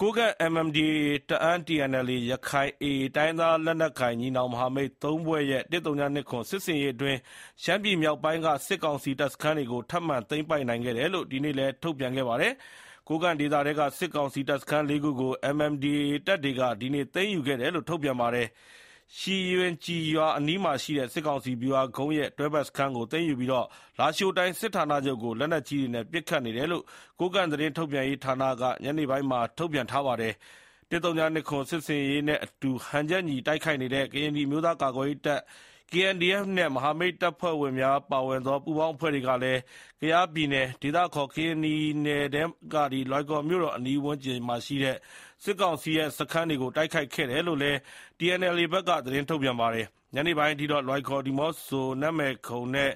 ကိုးကန့် MNDAA တအာင်း TNLA ရခိုင် AA တိုင်းရင်းသားလက်နက်ကိုင် ညီနောင်မဟာမိတ် ၃ ဖွဲ့ရဲ့ ၁၀၂၇ စစ်ဆင်ရေးအတွင်း ရှမ်းပြည်မြောက်ပိုင်းက စစ်ကောင်စီတပ်စခန်းတွေကို ထပ်မံသိမ်းပိုက်နိုင်ခဲ့တယ်လို့ ဒီနေ့လည်း ထုတ်ပြန်ခဲ့ပါတယ်။ကိုးကန့်ဒေသထဲက စစ်ကောင်စီတပ်စခန်း ၄ ခုကို MNDAA တပ်တွေက ဒီနေ့ သိမ်းယူခဲ့တယ်လို့ ထုတ်ပြန်ပါတယ်။ ရှီယွင်ကျီရွာအနီးရှိစစ်ကောင်စီဗျူဟာကုန်းရဲ့ တွဲဘက်စခန်းကို သိမ်းယူပြီး လားရှိုးတိုင်းစစ်ဌာနချုပ်ကို လက်နက်ကြီးတွေနဲ့ ပစ်ခတ်နေတယ်လို့ ကိုးကန့်သတင်းထုတ်ပြန်ရေးဌာနက ညနေပိုင်းမှာ ထုတ်ပြန်ထားပါတယ်။၁၀၂၇ စစ်ဆင်ရေးနဲ့အတူ ဟန်ချက်ညီ တိုက်ခိုက်နေတဲ့ ကရင်နီအမျိုးသားကာကွယ်ရေးတပ် KNDF နဲ့ မဟာမိတ်တပ်ဖွဲ့ဝင်များပါဝင်သော ပူးပေါင်းအဖွဲ့တွေကလည်း ကယားပြည်နယ် ဒေသအခေါ် ကရင်နီနယ်ထဲက လွိုင်ကော်မြို့တော် အနီးဝန်းကျင်ရှိစစ်ကောင်စီရဲ့စခန်းတွေကို တိုက်ခိုက်ခဲ့တယ်လို့လည်း TNLA ဘက်က သတင်းထုတ်ပြန်ပါတယ်။ညနေပိုင်းအထိတော့ လွိုင်ကော်၊ဒီမော့ဆို၊နန်းမယ်ခုံနဲ့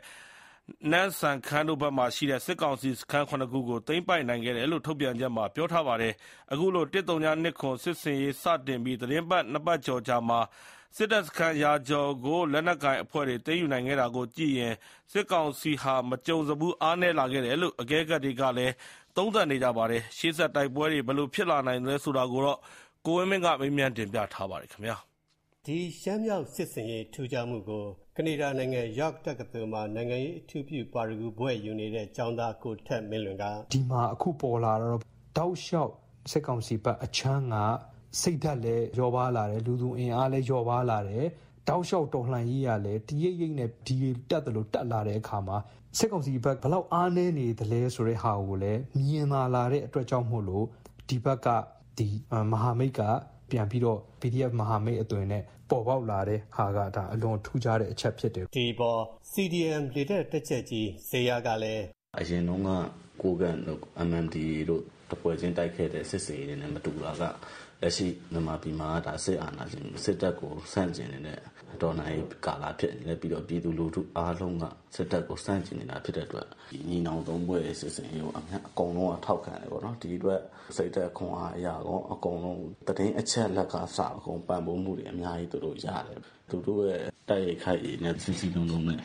နမ့်စန်ခန်းတို့ဘက်မှာရှိတဲ့ စစ်ကောင်စီစခန်း ၇ ခုကို သိမ်းပိုက်နိုင်ခဲ့တယ်လို့ ထုတ်ပြန်ချက်မှာ ပြောထားပါတယ်။အခုလို ၁၀၂၇ စစ်ဆင်ရေးစတင်ပြီး သီတင်းပတ်၂ပတ်ကျော်ကြာမှာ စစ်တပ်စခန်းရာကျော်ကို လက်နက်ကိုင်အဖွဲ့တွေ သိမ်းယူနိုင်ခဲ့တာကိုကြည့်ရင် စစ်ကောင်စီဟာ မကြုံစဖူး အားနည်းလာခဲ့တယ်လို့ အကဲခတ်တွေကလည်း သုံးသပ်နေကြပါတယ်။ရှေ့ဆက်တိုက်ပွဲတွေ ဘယ်လိုဖြစ်လာနိုင်သလဲဆိုတာကို ကိုဝင်းမင်းက မေးမြန်းတင်ပြထားပါတယ်။ဒီရှမ်းမြောက်စစ်ဆင်ရေးထူးခြားမှုကို ကနေဒါနိုင်ငံ York တက္ကသိုလ်မှာ နိုင်ငံရေးအထူးပြုပါရဂူဘွဲ့ယူနေတဲ့ ကျောင်းသား ကိုထက်မင်းလွင်က“ဒီမှာ အခုပေါ်လာတာတော့ တောက်လျှောက် စစ်ကောင်စီဘက်အခြမ်းက စိတ်ဓာတ်လည်းလျော့ပါးလာတယ်။လူသူအင်အားလည်းလျော့ပါးလာတယ်။တောက်လျှောက်တော်လှန်ရေးကလည်းတရိပ်ရိပ်နဲ့ဒီတက်သလိုတက်လာတဲ့အခါမှာစစ်ကောင်စီဘက်ဘယ်လောက်အားနည်းနေသလဲဆိုတဲ့ဟာကိုလည်းမြင်သာလာတဲ့အတွက်ကြောင့်မို့လို့ဒီဘက်ကမဟာမိတ်ကပြန်ပြီးတော့ PDF မဟာမိတ်အသွင်နဲ့ပေါ်ပေါက်လာတဲ့ဟာကဒါအလွန်ထူးခြားတဲ့အချက်ဖြစ်တယ်။”ဒီအပေါ် CDM လေတပ်တပ်ကြပ်ကြီးဇေယျကလည်း“အရင်တုန်းကကိုးကန့်တို့ MNDAA တို့တဖွဲ့ချင်းတိုက်ခဲ့တဲ့စစ်ဆင်ရေးတွေနဲ့မတူတာက လက်ရှိမြန်မာပြည်မှာကစစ်အာဏာရှင်စစ်တပ်ကိုဆန့်ကျင်နေတဲ့တော်လှန်ရေးကာလဖြစ်နေတယ်။ပြီးတော့ပြည်သူလူထုအားလုံးကစစ်တပ်ကိုဆန့်ကျင်နေတာဖြစ်တဲ့အတွက်ညီနောင်သုံးဖွဲ့ရဲ့စစ်ဆင်ရေးကိုအကုန်လုံးကထောက်ခံတယ်ပေါ့နော်။ဒီအတွက်စိတ်ဓာတ်ခွန်အားအရရောအကုန်လုံးသတင်းအချက်အလက်ကအစအကုန်ပံ့ပိုးမှုတွေအများကြီးသူတို့ရတယ်။သူတို့ရဲ့တိုက်ရိုက်ခိုက်ရည်နဲ့စည်းစည်းလုံးလုံးနဲ့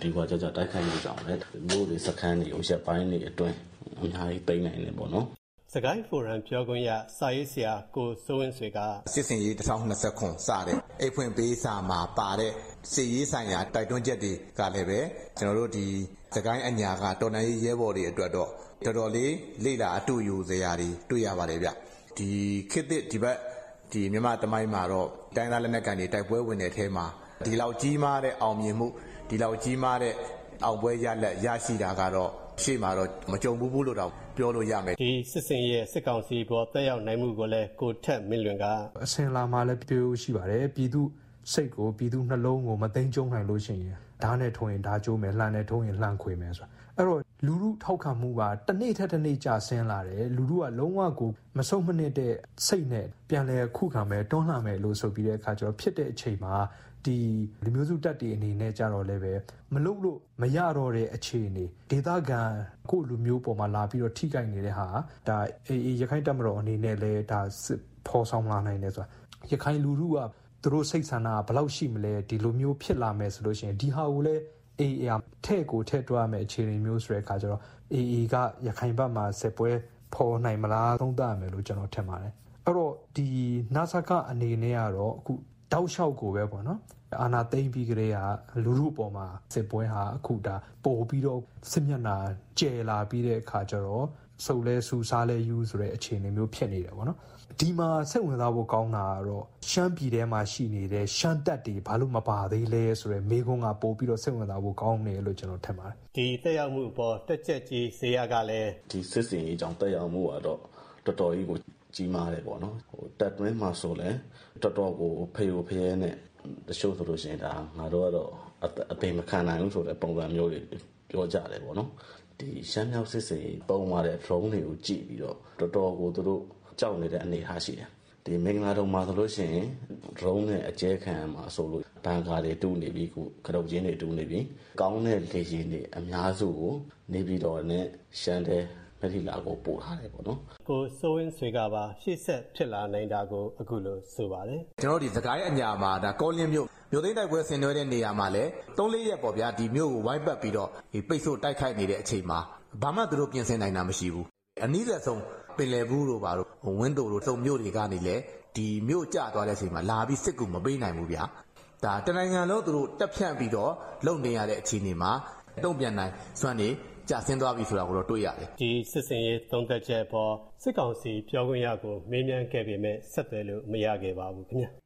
ဗျူဟာကျကျတိုက်ခိုက်မှုကြောင့်လည်းမြို့တွေစခန်းတွေကိုရက်ပိုင်းတွေအတွင်းအများကြီးသိမ်းနိုင်တယ်ပေါ့နော်။” စစ်ကိုင်းဖိုရမ်ပြောခွင့်ရ စာရေးဆရာ ကိုစိုးဝင်းဆွေက“စစ်ဆင်ရေး ၂၀၂၇ စတဲ့ အိတ်ဖွင့်ပေးစာမှာပါတဲ့ စစ်ရေးဆိုင်ရာ တိုက်တွန်းချက်တွေကလည်းပဲ ကျနော်တို့ ဒီစစ်ကိုင်းအညာက တော်လှန်ရေးရဲဘော်တွေအတွက်တော့ တော်တော်လေး လေ့လာအတုယူစရာတွေ တွေ့ရပါတယ်ဗျ။ဒီခေတ်သစ် ဒီဘက် မြန်မာ့သမိုင်းမှာတော့ တိုင်းရင်းသားလက်နက်ကိုင်တွေ တိုက်ပွဲဝင်တဲ့အထဲမှာ ဒီလောက်ကြီးမားတဲ့ အောင်မြင်မှု ဒီလောက်ကြီးမားတဲ့ အောင်ပွဲရလဒ် ရရှိတာကတော့ ရှေ့မှာတော့မကြုံဖူးဘူးလို့တောင်ပြောလို့ရမယ်။”ဒီစစ်ဆင်ရေးရဲ့စစ်ကောင်စီအပေါ်သက်ရောက်နိုင်မှုကိုလည်းကိုထက်မင်းလွင်က“အစဉ်အလာမှာလည်းပြောရိုးရှိပါတယ်။ပြည်သူ့စိတ်ကိုပြည်သူ့နှလုံးကိုမသိမ်းကျုံးနိုင်လို့ရှိရင် ဓားနဲ့ထိုးရင်ဓားကျိုးမယ်၊လှံနဲ့ထိုးရင်လှံခွေမယ်ဆိုတာ။အဲ့တော့လူထုထောက်ခံမှုကတနေ့ထက်တနေ့ကျဆင်းလာတယ်။လူထုကလုံးဝကိုမဆုတ်မနစ်တဲ့စိတ်နဲ့ပြန်လည်ခုခံမယ်၊တွန်းလှန်မယ်လို့ဆိုပြီးတဲ့အခါကျတော့ဖြစ်တဲ့အချိန်မှာဒီလူမျိုးစုတပ်တွေအနေနဲ့ကျတော့လည်းပဲမလုပ်လို့မရတော့တဲ့အခြေအနေဒေသခံကိုယ့်လူမျိုးပေါ်မှာလာပြီးတော့ထိခိုက်နေတဲ့ဟာဒါ AA ရခိုင့်တပ်မတော်အနေနဲ့လည်းဒါဖော်ဆောင်လာနိုင်တယ်ဆိုတာ။ရခိုင်လူထုက သူတို့စိတ်ဆန္ဒကဘယ်လောက်ရှိမလဲဒီလိုမျိုးဖြစ်လာမယ်ဆိုလို့ရှိရင်ဒီဟာကိုလည်း AA ကထည့်ကိုထည့်တွက်ရမယ့်အခြေအနေမျိုးဆိုတဲ့အခါကျတော့ AA ကရခိုင်ဘက်မှာစစ်ပွဲဖော်နိုင်မလားသုံးသပ်ရမယ်လို့ကျနော်ထင်ပါတယ်။အဲ့တော့ဒီနစကအနေနဲ့ကတော့အခုတောက်လျှောက်ကိုပဲပေါ့နော်အာဏာသိမ်းပြီးကတည်းကလူထုအပေါ်မှာစစ်ပွဲဟာအခုဒါပိုပြီးတော့စစ်မျက်နှာကျယ်လာပြီးတဲ့အခါကျတော့ ဆုတ်လည်းဆု၊စားလည်းယူဆိုတဲ့အခြေအနေမျိုးဖြစ်နေတယ်ပေါ့နော်။ဒီမှာစိတ်ဝင်စားဖို့ကောင်းတာကတော့ရှမ်းပြည်ထဲမှာရှိနေတဲ့ရှမ်းတပ်တွေဘာလို့မပါသေးလဲဆိုတဲ့မေးခွန်းကပိုပြီးတော့စိတ်ဝင်စားဖို့ကောင်းတယ်လို့ကျနော်ထင်ပါတယ်။”ဒီသက်ရောက်မှုအပေါ်တပ်ကြပ်ကြီးဇေယျကလည်း“ဒီစစ်ဆင်ရေးကြောင့်သက်ရောက်မှုကတော့တော်တော်ကြီးကိုကြီးမားတယ်ပေါ့နော်။တပ်တွင်းမှာဆိုလည်းတော်တော်ကိုဖရိုဖရဲနဲ့တချို့ဆိုလို့ရှိရင်ဒါငါတို့ကတော့အသေမခံနိုင်ဘူးဆိုတဲ့ပုံစံမျိုးတွေပြောကြတယ်ပေါ့နော်။ ဒီရှမ်းမြောက်စစ်ဆင်ရေးသုံးသွားတဲ့ Drone တွေကိုကြည့်ပြီးတော့ တော်တော်ကို သူတို့ကြောက်နေတဲ့ အနေအထားရှိတယ်။ဒီမင်္ဂလာဒုံမှာဆိုလို့ရှိရင် Drone နဲ့ အကြဲခံရမှာစိုးလို့ ဘန်ကာတွေတူးနေပြီအခု။ကတုတ်ကျင်းတွေ တူးနေပြီ။ကောင်းတဲ့လေယာဉ်တွေ အများစုကို နေပြည်တော်နဲ့ ရှမ်းထဲ မိထ္ထီလာကိုပို့ထားတယ်ပေါ့နော်။”ကိုစိုးဝင်းဆွေကပါရှေ့ဆက်ဖြစ်လာနိုင်တာကိုအခုလိုဆိုပါတယ်။“ကျနော်တို့ဒီစစ်ကိုင်းအညာမှာကောလင်းမြို့မြို့သိမ်းတိုက်ပွဲဆင်နွှဲတဲ့နေရာမှာလည်းသုံးလေးရက်ပေါ့ဗျာဒီမြို့ကိုဝိုင်းပတ်ပြီးတော့ပိတ်ဆို့တိုက်ခိုက်နေတဲ့အချိန်မှာဘာမှသူတို့ပြင်ဆင်နိုင်တာမရှိဘူး။အနီးစပ်ဆုံးပင်လယ်ဘူးတို့ပါတို့ဝင်းတို့တို့စုံမြို့တွေကနေလေဒီမြို့ကျသွားတဲ့အချိန်မှာလာပြီးစစ်ကူမပေးနိုင်ဘူးဗျာဒါတနိုင်ငံလုံးသူတို့တက်ဖြန့်ပြီးတော့လုံနေရတဲ့အခြေအနေမှာတုံ့ပြန်နိုင်စွမ်းနေ ကြာဆင်းသွားပြီဆိုတာကိုတော့တွေ့ရတယ်ဒီစစ်စင်ရေးသုံးသက်ချက်ပေါ်စစ်ကောင်စီပြောခွင့်ရကိုမေးမြန်းခဲ့ပေမဲ့ဆက်သွယ်လို့မရခဲ့ပါဘူးခင်ဗျာ